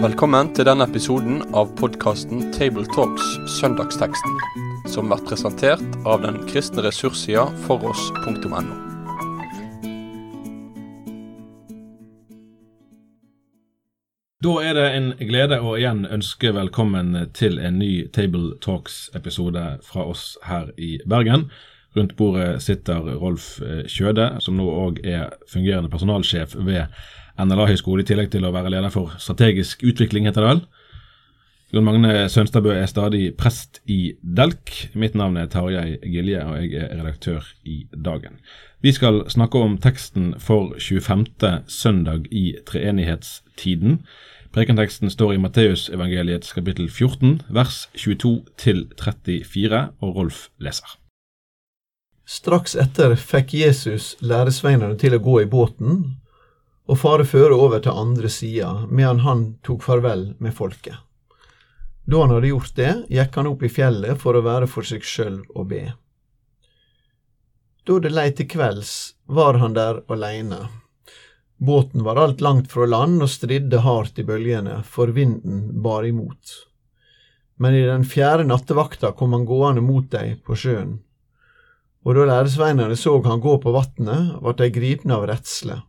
Velkommen til denne episoden av podkasten Tabletalks Søndagsteksten, som blir presentert av den kristne ressurssida foross.no. Da er det en glede å igjen ønske velkommen til en ny Table Talks-episode fra oss her i Bergen. Rundt bordet sitter Rolf eh, Kjøde, som nå òg er fungerende personalsjef ved NLA høgskole, i tillegg til å være leder for strategisk utvikling, heter det vel. Jon Magne Sønstadbø er stadig prest i Delk. Mitt navn er Tarjei Gilje, og jeg er redaktør i Dagen. Vi skal snakke om teksten for 25. søndag i treenighetstiden. Prekenteksten står i Matteusevangeliets kapittel 14, vers 22 til 34, og Rolf leser. Straks etter fikk Jesus læresveinene til å gå i båten og fare føre over til andre sida, medan han tok farvel med folket. Da han hadde gjort det, gikk han opp i fjellet for å være for seg sjøl og be. Da det lei til kvelds, var han der aleine. Båten var alt langt fra land og stridde hardt i bølgene, for vinden bar imot. Men i den fjerde nattevakta kom han gående mot dei på sjøen. Og da læresveinene så han gå på vatnet, ble de gripne av redsle.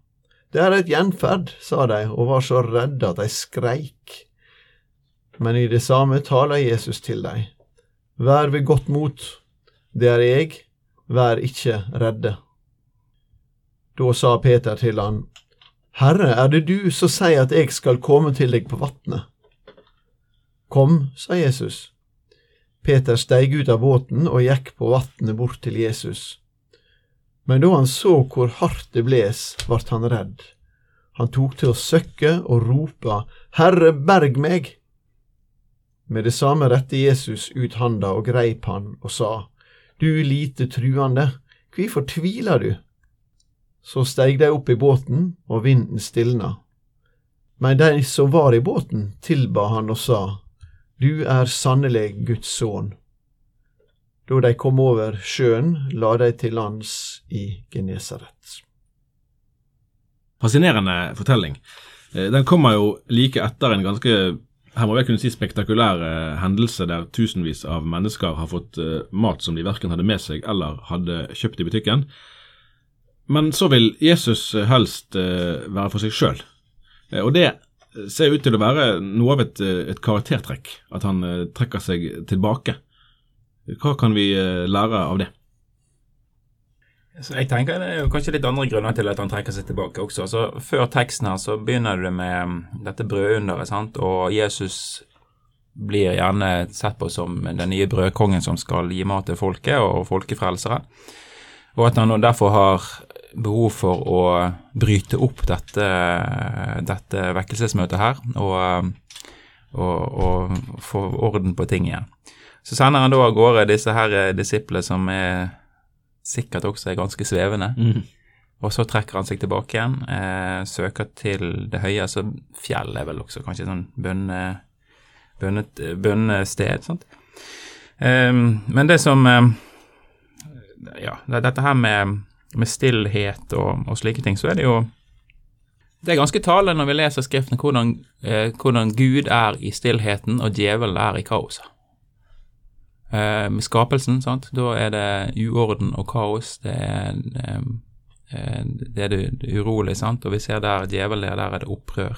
Det er et gjenferd, sa de, og var så redde at de skreik. Men i det samme taler Jesus til dem. Vær ved godt mot, det er jeg, vær ikke redde. Da sa Peter til han, Herre, er det du som sier at jeg skal komme til deg på vatnet? Kom, sa Jesus. Peter steig ut av båten og gikk på vatnet bort til Jesus. Men da han så hvor hardt det bles, vart han redd. Han tok til å søkke og ropa, Herre, berg meg! Med det samme rette Jesus ut handa og greip han og sa, Du lite truende, hvorfor tviler du? Så steig de opp i båten, og vinden stilna. Men de som var i båten, tilba han og sa, Du er sannelig Guds sønn. Da de kom over sjøen, la de til lands i Genesaret. Fascinerende fortelling. Eh, den kommer jo like etter en ganske her må jeg kunne si spektakulær eh, hendelse der tusenvis av mennesker har fått eh, mat som de verken hadde med seg eller hadde kjøpt i butikken. Men så vil Jesus helst være for seg sjøl. Og det ser ut til å være noe av et, et karaktertrekk, at han trekker seg tilbake. Hva kan vi lære av det? Så jeg tenker Det er kanskje litt andre grunner til at han trekker seg tilbake også. Altså, Før teksten her så begynner det med um, dette brødunderet, sant? og Jesus blir gjerne sett på som den nye brødkongen som skal gi mat til folket og folkefrelsere. Og at han derfor har behov for å bryte opp dette, dette vekkelsesmøtet her og, um, og, og få orden på ting igjen. Så sender han da av gårde disse her disiplene som er sikkert også er ganske svevende. Mm. Og så trekker han seg tilbake igjen, eh, søker til det høye, Så fjell er vel også kanskje sånn bønnested. sant? Eh, men det som eh, Ja, dette her med, med stillhet og, og, slike ting, så er det jo Det er ganske talende når vi leser Skriften hvordan, eh, hvordan Gud er i stillheten og djevelen er i kaoset. Eh, med skapelsen, sant? da er det uorden og kaos. Det er eh, eh, det, er det, urolige, sant? og vi ser der djevelen er, der er det opprør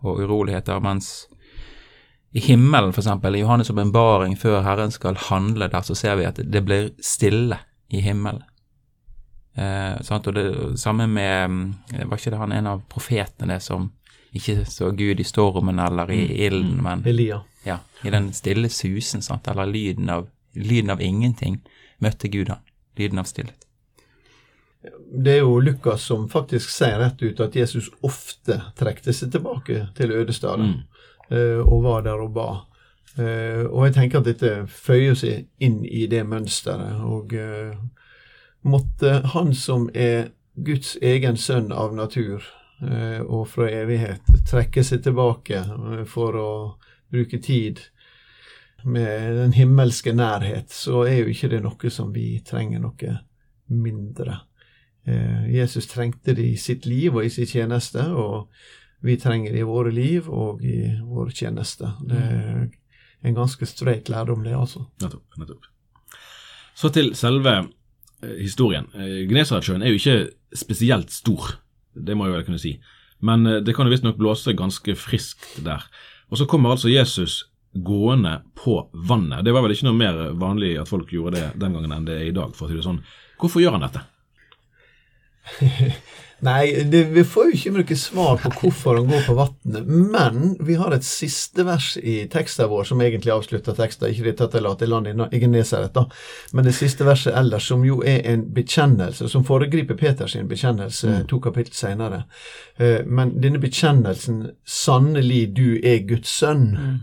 og uroligheter. Mens i himmelen, eksempel, i Johannes' åpenbaring, før Herren skal handle der, så ser vi at det blir stille i himmelen. Eh, sant? Og det samme med Var ikke det han en av profetene som ikke så Gud i stormen eller i mm. ilden, mm. men Elia. Ja, i den stille susen, sant, eller lyden av, lyden av ingenting, møtte Gud han. Lyden av stillhet. Det er jo Lukas som faktisk sier rett ut at Jesus ofte trekte seg tilbake til ødestaden mm. Eh, og var der og ba. Eh, og jeg tenker at dette føyer seg inn i det mønsteret. Og eh, måtte Han som er Guds egen sønn av natur og fra evighet, trekke seg tilbake for å bruke tid med den himmelske nærhet, så er jo ikke det noe som vi trenger noe mindre Eh, Jesus trengte det i sitt liv og i sin tjeneste, og vi trenger det i våre liv og i vår tjeneste. Det er en ganske streit lærdom, det, altså. Nettopp. nettopp. Så til selve eh, historien. Eh, Genesaretsjøen er jo ikke spesielt stor, det må jeg vel kunne si. Men eh, det kan jo visstnok blåse ganske friskt der. Og så kommer altså Jesus gående på vannet. Det var vel ikke noe mer vanlig at folk gjorde det den gangen enn det er i dag, for å si det sånn. Hvorfor gjør han dette? Nei, det, vi får jo ikke bruke svar på hvorfor han går på vannet, men vi har et siste vers i teksten vår som egentlig avslutter teksten, ikke det tatt la til landet i Genesaret, da, men det siste verset ellers, som jo er en bekjennelse, som foregriper Peters bekjennelse mm. to kapittel senere. Eh, men denne bekjennelsen, 'sannelig du er Guds sønn', mm.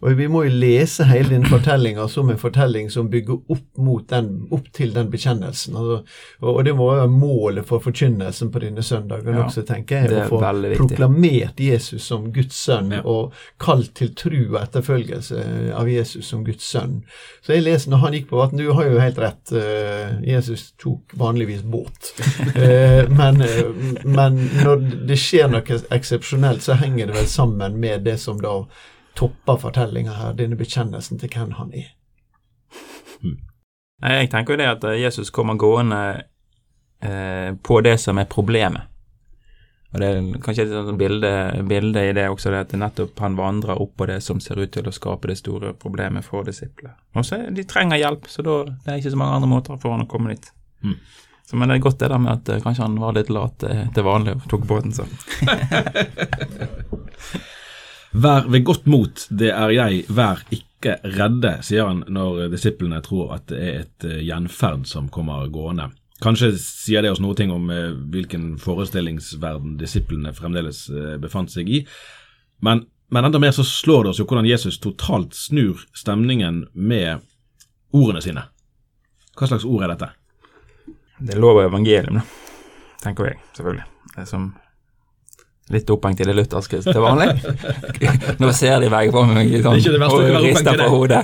Og Vi må jo lese hele denne fortellinga som en fortelling som bygger opp, den, opp til den bekjennelsen. Altså, og, det må være målet for forkynnelsen på denne søndagen ja, også, tenker jeg. Å få proklamert Jesus som Guds sønn, ja. og kalt til tru og etterfølgelse av Jesus som Guds sønn. Så jeg leser når han gikk på vann Du har jo helt rett. Uh, Jesus tok vanligvis båt. uh, men, men når det skjer noe eksepsjonelt, så henger det vel sammen med det som da topper fortellinga her, denne bekjennelsen til hvem han er. Hmm. Jeg tenker jo det at eh, Jesus kommer gående eh, på det som er problemet. Og Det er kanskje et sånt bilde, bilde, i det også, det at nettopp han vandrer opp på det som ser ut til å skape det store problemet for disiplene. Og så De trenger hjelp, så da det er ikke så mange andre måter for han å komme dit. Mm. Så, men det er godt det der med at uh, kanskje han var litt lat uh, til vanlig og tok båten, så. Vær ved godt mot, det er jeg, vær ikke redde, sier han når disiplene tror at det er et eh, gjenferd som kommer gående. Kanskje sier det oss noe ting om eh, hvilken forestillingsverden disiplene fremdeles eh, befant seg i, men, men enda mer så slår det oss jo hvordan Jesus totalt snur stemningen med ordene sine. Hva slags ord er dette? Det er lov av evangelium, tenker jeg, selvfølgelig. Det som Litt opphengt i det lutherske til vanlig. Nå ser de begge på meg sånn, og rister på hodet.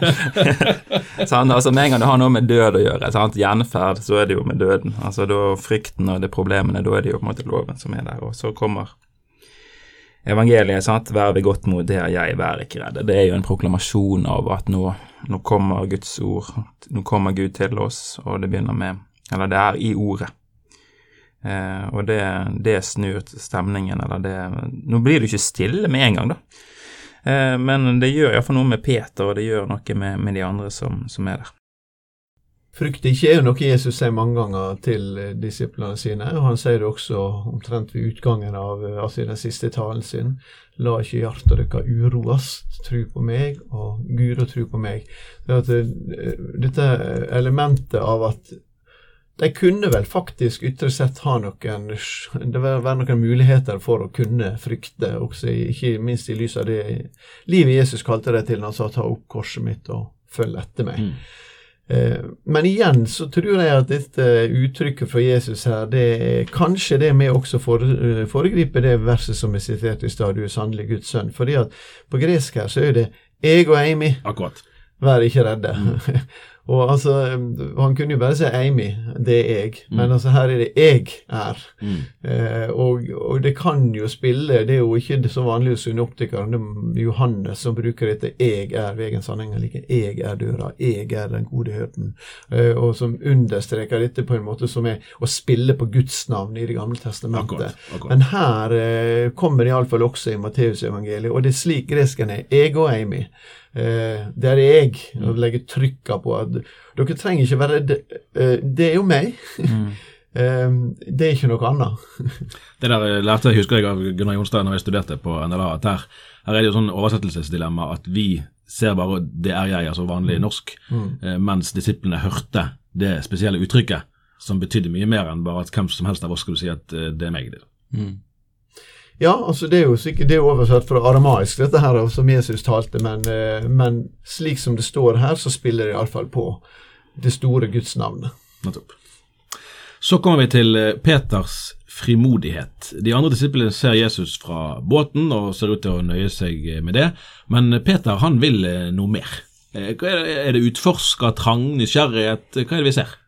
sånn, altså, Med en gang det har noe med død å gjøre, sant? gjenferd, så er det jo med døden. Altså da Frykten og de problemene, da er det jo på en måte loven som er der. Og så kommer evangeliet, sant? vær ved godt mot, det er jeg, vær ikke redd. Det er jo en proklamasjon av at nå, nå kommer Guds ord, nå kommer Gud til oss, og det begynner med Eller det er i ordet. Eh, og det, det snur stemningen, eller det Nå blir det ikke stille med en gang, da. Eh, men det gjør iallfall noe med Peter, og det gjør noe med, med de andre som, som, er der. Frykt ikke er jo noe Jesus sier mange ganger til disiplene sine, og han sier det også omtrent ved utgangen av altså den siste talen sin. La ikke hjertet deres uroes, tro på meg, og Gud og tro på meg. Det at, eh, dette elementet av at de kunne vel faktisk ytre sett ha noen Det være noen muligheter for å kunne frykte, også ikke minst i lys av det livet Jesus kalte det til når han sa 'ta opp korset mitt og følg etter meg'. Mm. Eh, men igjen så tror jeg at dette uttrykket fra Jesus her, det er kanskje det med også for, foregripe det verset som er sitert i stad, 'Du er sannelig Guds sønn'. fordi at på gresk her så er det 'ego Amy'. Akkurat. Vær ikke redde. Mm. Og altså, Han kunne jo bare si Amy, det er jeg, mm. men altså her er det jeg er. Mm. Eh, og, og, det kan jo spille, det er jo ikke så vanlig hos synoptikeren, det er Johannes som bruker dette 'jeg er vegens anhenger like 'jeg er døra', 'jeg er den gode hyrden', eh, og som understreker dette på en måte som er å spille på Guds navn i Det gamle testamentet. Akkurat, akkurat. Men her eh, kommer det iallfall også i Matteusevangeliet, og det er slik gresken er 'jeg og Amy' det er jeg, og legge legger trykka på at dere trenger ikke være redde. Eh, det er jo meg. Mm. eh, det er ikke noe annet. det der eh, lærte jeg, husker jeg av Gunnar Jonstad når jeg studerte på NLA, at her, her er det jo sånn oversettelsesdilemma at vi ser bare 'det er jeg', altså vanlig mm. norsk, mm. eh, mens disiplene hørte det spesielle uttrykket, som betydde mye mer enn bare at hvem som helst av oss skulle si at eh, det er meg. det. Mm. Ja, altså det er jo sikkert det er oversatt fra aramaisk, dette her som Jesus talte, men, eh, men slik som det står her, så spiller det iallfall på det store gudsnavnet. Nettopp. Så kommer vi til eh, Peters frimodighet. De andre disiplene ser Jesus fra båten og ser ut til å nøye seg med det, men Peter han vil eh, noe mer. Er det utforska, trang, nysgjerrighet? Hva er det vi ser?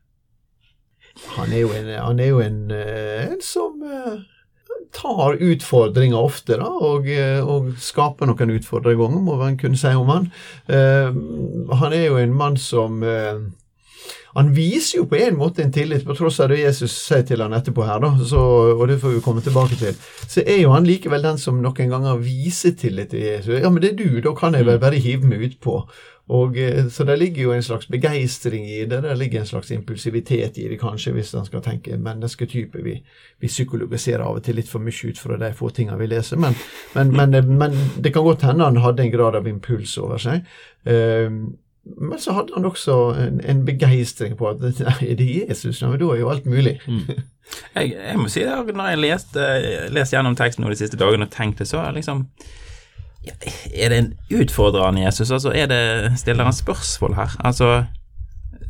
han er jo en, han er jo en, eh, en som eh, tar utfordringer ofte, da, og, eh, og skaper noen utfordringer, må man kunne si om han. Uh, han er jo en mann som uh, han viser jo på en måte en tillit, på tross av det Jesus sier til han etterpå her, da, så, og det får vi komme tilbake til. Så er jo han likevel den som noen ganger viser tillit til Jesus. Ja, men det er du, da kan jeg vel bare hive meg utpå. Og, eh, så det ligger jo en slags begeistring i det, det ligger en slags impulsivitet i det, kanskje, hvis en skal tenke mennesketype. Vi, vi, psykologiserer av og til litt for mye ut fra de få tingene vi leser, men, men, men, men, det kan godt hende han hadde en grad av impuls over seg. Uh, men så hadde han også en, en begeistring på at nei, det er Jesus, men da er jo alt mulig. Mm. Jeg, jeg, må si det, når jeg leste, leste gjennom teksten de siste dagene og tenkte så, liksom er det en utfordrende Jesus? Altså, er det, stiller han spørsmål her? Altså,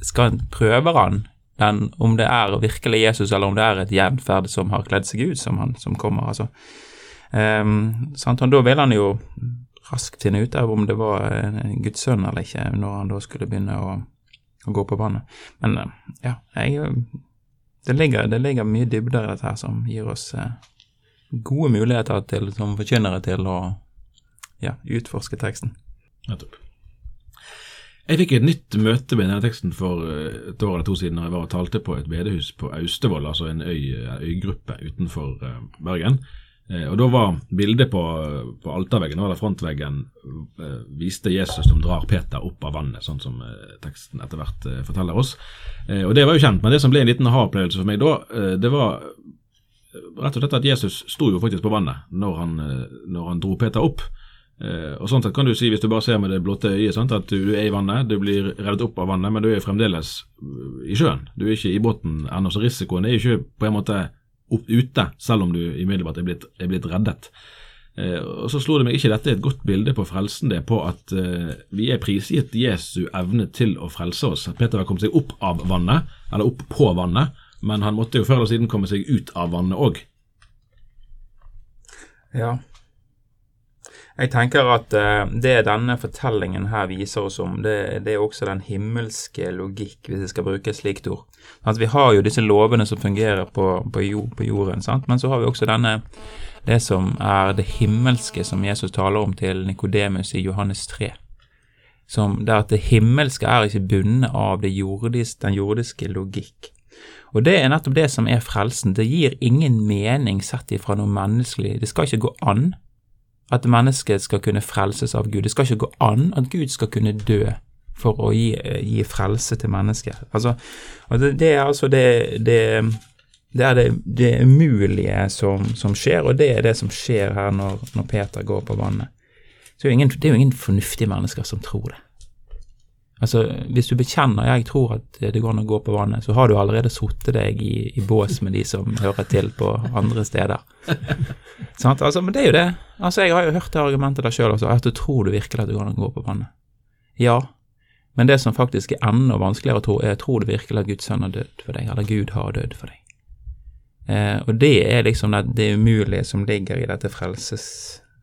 skal han prøver han den, om det er virkelig Jesus, eller om det er et gjenferd som har kledd seg ut som han som kommer? altså. Um, sant? Og da vil han jo raskt finne ut av om det var Guds sønn eller ikke, når han da skulle begynne å, å gå på vannet. Men ja, jeg, det, ligger, det ligger mye dybder i dette her som gir oss eh, gode muligheter til, som forkynnere til å ja, utforske teksten. Nettopp. Jeg fikk et nytt møte med denne teksten for eh, et år eller to siden da jeg var og talte på et bedehus på Austevoll, altså en øy, øygruppe utenfor eh, Bergen. Eh, og Da var bildet på, på alterveggen, eller frontveggen, viste Jesus som drar Peter opp av vannet, sånn som teksten etter hvert forteller oss. Og Det var jo kjent, men det som ble en liten aha-opplevelse for meg da, det var rett og slett at Jesus sto jo faktisk på vannet når han, når han dro Peter opp. Og sånn sett kan du si, Hvis du bare ser med det blotte øyet, sant, at du er i vannet, du blir reddet opp av vannet, men du er fremdeles eh, i sjøen. Du er ikke i båten ennå, så risikoen er ikke på en måte opp, ute, selv om du umiddelbart er blitt, er blitt reddet. Eh, og Så slo det meg ikke dette er et godt bilde på frelsen, det på at eh, vi er prisgitt Jesu evne til å frelse oss. At Peter har kommet seg opp av vannet, eller opp på vannet, men han måtte jo før eller siden komme seg ut av vannet òg. Ja, jeg tenker at uh, det denne fortellingen her viser oss om, det, det, er også den himmelske logikk, hvis jeg skal bruke et slikt ord. At vi har jo disse lovene som fungerer på, på, jord, på jorden, sant? men så har vi også denne, det som er det himmelske som Jesus taler om til Nikodemus i Johannes 3. Som det at det himmelske er ikke bundet av jordiske, den jordiske logikk. Og det er nettopp det som er frelsen. Det gir ingen mening sett ifra noe menneskelig. Det skal ikke gå an at mennesket skal kunne frelses av Gud. Det skal ikke gå an at Gud skal kunne dø for å gi, gi frelse til mennesket. Altså, det, det, er altså det, det, det er det, det umulige som, som, skjer, og det er det som skjer her når, når Peter går på vannet. Så det er, ingen, det er jo ingen fornuftige mennesker som tror det. Altså, Hvis du bekjenner jeg tror at det går an å gå på vannet, så har du allerede satt deg i, i, bås med de som hører til på andre steder. sånn, altså, men det er jo det. Altså, Jeg har jo hørt det argumentet der sjøl også, at du tror du virkelig at det går an å gå på vannet. Ja, men det som faktisk er enda vanskeligere å tro, er tror du virkelig at Guds sønn har dødd for deg, eller Gud har dødd for deg. Eh, og det er liksom det, det umulige som ligger i dette frelses,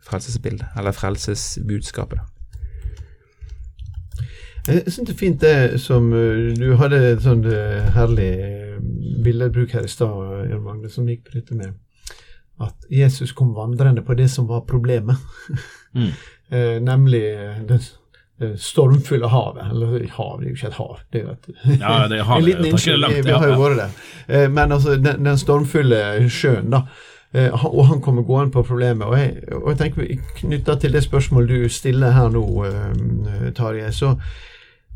frelsesbildet, eller frelsesbudskapet. da. Jeg syns det er fint det som eh, Du hadde et sånt eh, herlig eh, billedbruk her i stad, Jan Magne, som gikk på dette med at Jesus kom vandrende på det som var problemet. Mm. Nemlig det, stormfulle havet. Eller hav, det er jo ikke et hav. Det er jo et, ja, det er havet. en liten innskyld, vi har jo vært der. Men altså, den, den stormfulle sjøen, da. og han kommer gående på problemet. Og jeg, og jeg tenker Knytta til det spørsmålet du stiller her nå, Tarjei, så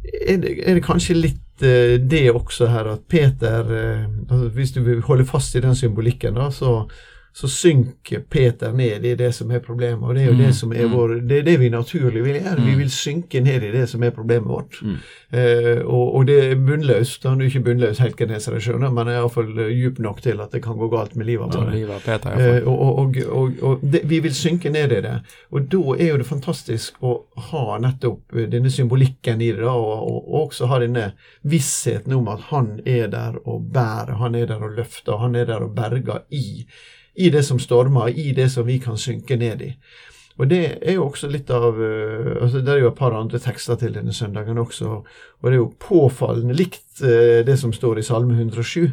er det, er det kanskje litt uh, det også her at Peter uh, altså Hvis du vil holde fast i den symbolikken, da, så, så synker Peter ned i det som er problemet. Og det er jo mm, det som er mm. vår Det er det vi naturlig vil gjøre. Mm. Vi vil synke ned i det som er problemet vårt. Mm. Eh, og, og, det er bunnløst. Han er ikke bunnløs helt kinesere, skjønner, men er iallfall uh, djup nok til at det kan gå galt med livet vårt. Ja, eh, og, og, og det, vi vil synke ned i det. Og da er jo det fantastisk å ha nettopp eh, denne symbolikken i det, da, og, også ha denne vissheten om at han er der og bærer, han er der og løfter, han er der og berger i i det som stormer, i det som vi kan synke ned i. Og det er jo også litt av eh, altså Det er jo et par andre tekster til denne søndagen også, og det er jo påfallende likt eh, det som står i Salme 107.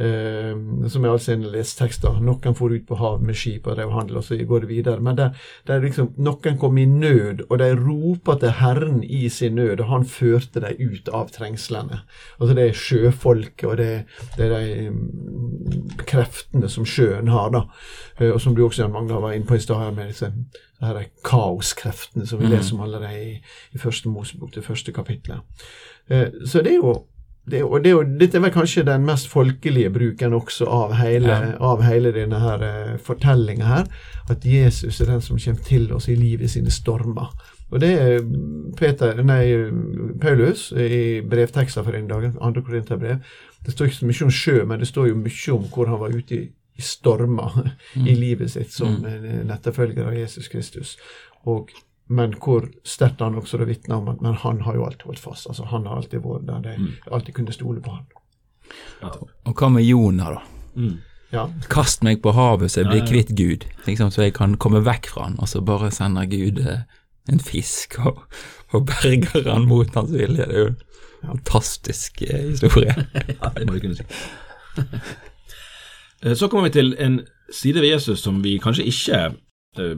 Uh, som er altså en lestekster. Noen for ut på hav med skip og drev handel, og så går det videre. Men der, der liksom, noen kom i nød, og de ropa til Herren i sin nød, og han førte dem ut av trengslene. Altså det er sjøfolket, og det, det er de um, kreftene som sjøen har, da. Uh, og som du også mange var inne på i stad, med disse her er kaoskreftene som vi mm. leser om allerede i, i første Mosebok, det første kapitlet. Uh, så det er jo det, og det, dette er vel kanskje den mest folkelige bruken også av hele, ja. av hele denne her uh, fortellinga her. At Jesus er den som kommer til oss i livet sine stormer. Og det er Peter, nei, Paulus i brevtekster for en dag, andre Korinterbrev. Det står ikke så mye om sjø, men det står jo mye om hvor han var ute i, i stormer mm. i livet sitt som mm. etterfølger av Jesus Kristus. Og men hvor sterkt han også det vitner om at men han har jo alltid holdt fast. altså Han har alltid vært der. jeg mm. Alltid kunne stole på han. Ja. Og hva med Jonah, da? Mm. Ja. Kast meg på havet så jeg blir kvitt Gud, liksom, så jeg kan komme vekk fra han. Og så bare sender Gud eh, en fisk og, og, berger han mot hans vilje. Det er jo en fantastisk eh, historie. ja, det må du kunne si. Eh, så kommer vi til en side ved Jesus som vi kanskje ikke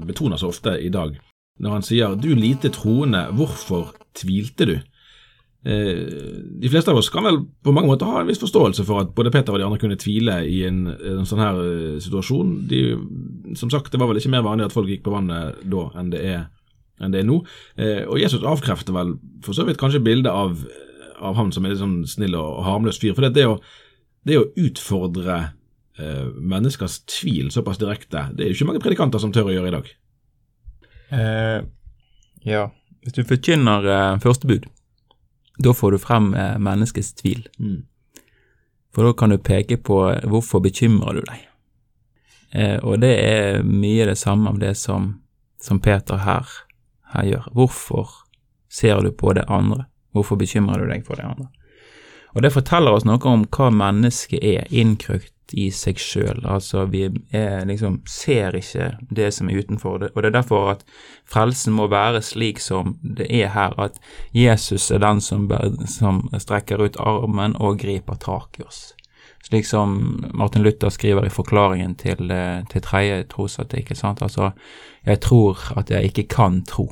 betoner så ofte i dag når han sier 'du lite troende, hvorfor tvilte du'? Eh, de fleste av oss kan vel på mange måter ha en viss forståelse for at både Peter og de andre kunne tvile i en, en sånn her uh, situasjon. De, som sagt, det var vel ikke mer vanlig at folk gikk på vannet da enn det er, enn det er nå. Eh, og Jesus avkrefter vel for så vidt kanskje bildet av, av ham som en litt sånn snill og, harmløs fyr. For det, det, å, det å utfordre eh, menneskers tvil såpass direkte, det er jo ikke mange predikanter som tør å gjøre i dag. Eh, ja, hvis du forkynner eh, første bud, da får du frem eh, menneskets tvil. Mm. For da kan du peke på eh, hvorfor bekymrer du deg. Eh, og det er mye det samme av det som, som Peter her, her gjør. Hvorfor ser du på det andre? Hvorfor bekymrer du deg for det andre? Og det forteller oss noe om hva mennesket er, innkrøkt i seg sjøl. Altså, vi er, liksom, ser ikke det som er utenfor det. Og det er derfor at frelsen må være slik som det er her, at Jesus er den som, som strekker ut armen og griper tak i oss. Slik som Martin Luther skriver i forklaringen til, til tredje trosartikkel. Altså, jeg tror at jeg ikke kan tro.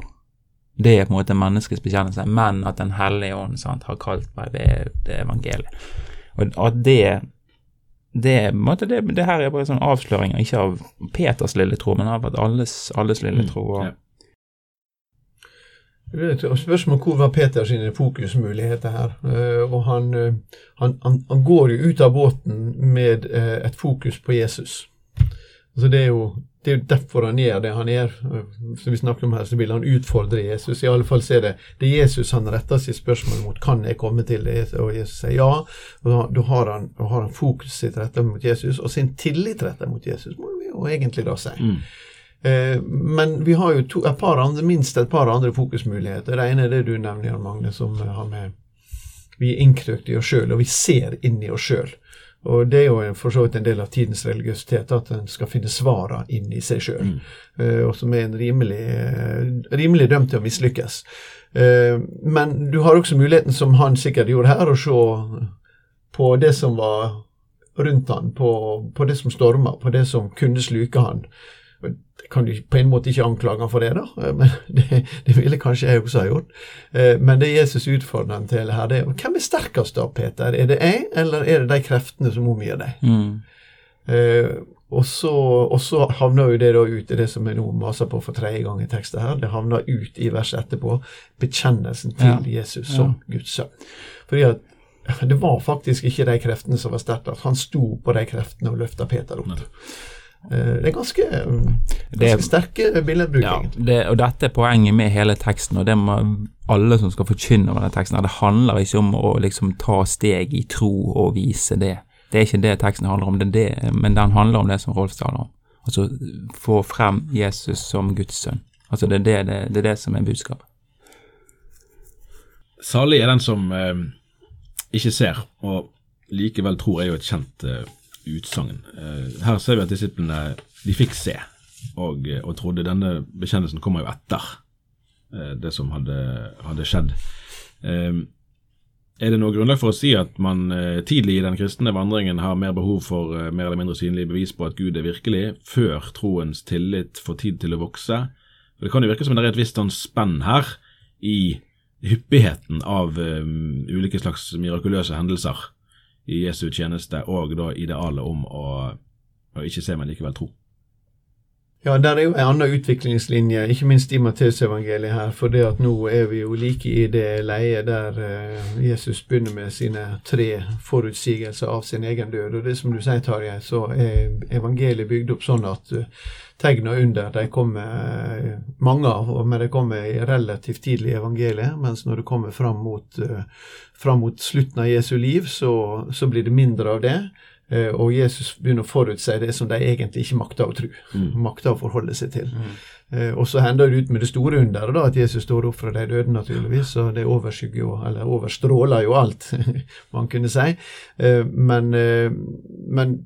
Det er på en måte menneskets bekjennelse, men at Den hellige ånd sant, har kalt meg ved evangeliet. Og at det det, det, det, her er bare sånn avsløringer, ikke av Peters lille tro, men av alles, alles lille mm, tro. Og, ja. Spørsmålet hvor var Peters fokusmuligheter her? Uh, og han, uh, han, han, han, går jo ut av båten med uh, et fokus på Jesus. Så det er jo det er jo derfor han gjør det han gjør. Som vi snakker om her, så vil han utfordre Jesus. I alle fall så er det, det er Jesus han retter sitt spørsmål mot. Kan jeg komme til det? Og Jesus sier ja. Og da, har han, har han fokuset sitt rettet mot Jesus, og sin tillit rettet mot Jesus, må vi jo egentlig da si. Mm. Eh, men vi har jo to, et par andre, minst et par andre fokusmuligheter. Det ene er det du nevner, Jan Magne, som har med Vi er innkrøkt i oss sjøl, og vi ser inn i oss sjøl. Og det er jo for så vidt en del av tidens religiøsitet, at en skal finne svara inn i seg sjøl. Mm. Uh, og som er en rimelig, uh, rimelig dømt til å mislykkes. Uh, men du har også muligheten, som han sikkert gjorde her, å se på det som var rundt han, på, på det som storma, på det som kunne sluke han kan du på en måte ikke anklage ham for det, da, eh, men det, det ville kanskje jeg også ha gjort. Eh, men det Jesus utfordrer ham til her, det er hvem er sterkest da, Peter? Er det jeg, eller er det de kreftene som omgir deg? Mm. Eh, og, så, og så havner jo det da ut i det som jeg nå maser på for tredje gang i teksten her. Det havner ut i verset etterpå. Bekjennelsen til ja. Jesus som ja. Guds sønn. Fordi at det var faktisk ikke de kreftene som var sterkest. Han sto på de kreftene og løfta Peter opp. Eh, det er ganske, ganske sterke billedbruk. Ja, det, og dette er poenget med hele teksten, og det må alle som skal forkynne denne teksten. Det handler ikke om å liksom ta steg i tro og vise det. Det er ikke det teksten handler om, det det, men den handler om det som Rolf taler om. Altså få frem Jesus som Guds sønn. Altså det er det, det, det, er det som er budskapet. Salig er den som eh, ikke ser, og likevel tror er jo et kjent eh, utsagn. Eh, her ser vi at disiplene de fikk se. og, og trodde. Denne bekjennelsen kommer jo etter eh, det som hadde, hadde skjedd. Eh, er det noe grunnlag for å si at man eh, tidlig i den kristne vandringen har mer behov for eh, mer eller mindre synlige bevis på at Gud er virkelig, før troens tillit får tid til å vokse? For Det kan jo virke som det er et visst sånn spenn her i hyppigheten av um, ulike slags mirakuløse hendelser i Jesu tjeneste, og da idealet om å, å ikke se, men likevel tro. Ja, der er jo en annen utviklingslinje, ikke minst i Matteusevangeliet her. For det at nå er vi jo like i det leiet der uh, Jesus begynner med sine tre forutsigelser av sin egen død. Og det som du sier, Tarjei, så er evangeliet bygd opp sånn at uh, tegn og under de kommer uh, mange av, men de kommer relativt tidlig i evangeliet. Mens når det kommer fram mot, fram mot slutten av Jesu liv, så, så blir det mindre av det. Eh, og Jesus begynner å forutse det som de egentlig ikke makter å tro, mm. makter å forholde seg til. Mm. Eh, og så hender det ut med det store underet, da, at Jesus står opp fra de døde, naturligvis. Og det overskygger jo, eller overstråler jo alt, man kunne si. Eh, men, men,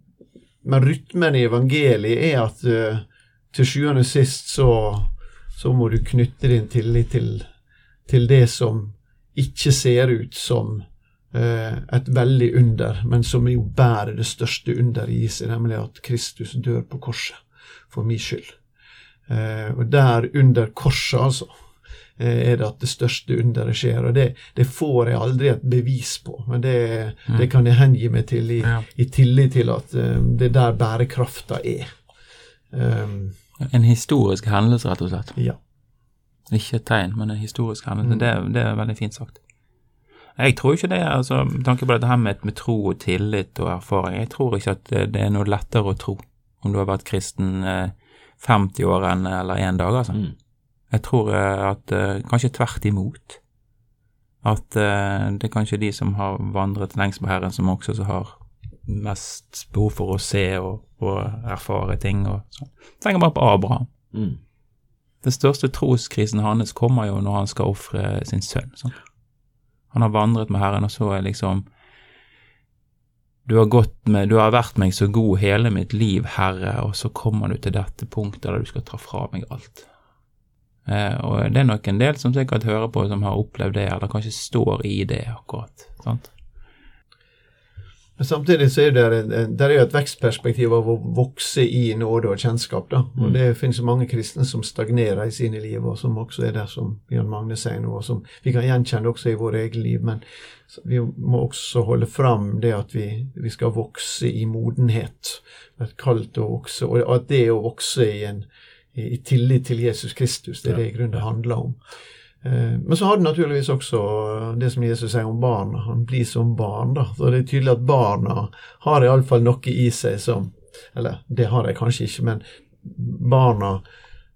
men rytmen i evangeliet er at til sjuende og sist så, så må du knytte din tillit til, til det som ikke ser ut som et veldig under, men som jo bærer det største under i seg, nemlig at Kristus dør på korset for min skyld. Eh, og der under korset, altså, eh, er det at det største underet skjer. Og det, det, får jeg aldri et bevis på, men det, mm. det kan jeg hengi meg til i, ja. i tillit til at det er der bærekrafta er. Um, en historisk hendelse, rett og slett? Ja. Ikke et tegn, men en historisk hendelse. Mm. Det, det, er veldig fint sagt. Jeg tror ikke det, altså, med tanke på dette her med, med, tro og tillit og erfaring. Jeg tror ikke at det, det er noe lettere å tro om du har vært kristen eh, 50 år enn eller én dag, altså. Mm. Jeg tror eh, at eh, kanskje tvert imot. At eh, det er kanskje de som har vandret lengst på Herren, som også har mest behov for å se og, og erfare ting og sånn. Tenker bare på Abraham. Mm. Den største troskrisen hans kommer jo når han skal ofre sin sønn. Sånn. Han har vandret med Herren, og så er liksom du har, gått med, du har vært meg så god hele mitt liv, Herre, og så kommer du til dette punktet der du skal ta fra meg alt. Eh, og det er nok en del som sikkert hører på, som har opplevd det, eller kanskje står i det akkurat. sant? Men samtidig så er det, det er et vekstperspektiv av å vokse i nåde og kjennskap. da, og mm. Det finnes mange kristne som stagnerer i sine liv, og som også er der som Bjørn Magne sier nå, og som vi kan gjenkjenne også i våre egne liv. Men vi må også holde fram det at vi, vi skal vokse i modenhet. Et kall til å vokse, og at det å vokse i, en, i tillit til Jesus Kristus, det er det i grunnen det handler om. Eh, men så har du naturligvis også det som Jesus sier om barna. Han blir som barn. da. Så Det er tydelig at barna har iallfall noe i seg som Eller det har de kanskje ikke, men barna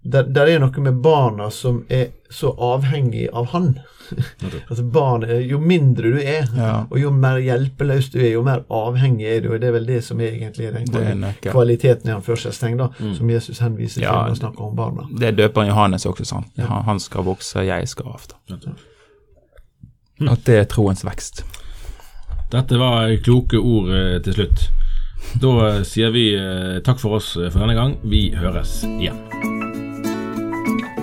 der, der, er noe med barna som er så avhengig av han. altså barn, Jo mindre du er, ja. og jo mer hjelpeløs du er, jo mer avhengig er du. og Det er vel det som er egentlig den er kvaliteten i anførselstegn da, mm. som Jesus henviser ja, til når han snakker om barna. Det er døperen Johannes også sant. Ja. Han skal vokse, jeg skal avta. At det er troens vekst. Dette var kloke ord eh, til slutt. Da eh, sier vi eh, takk for oss for denne gang. Vi høres igjen.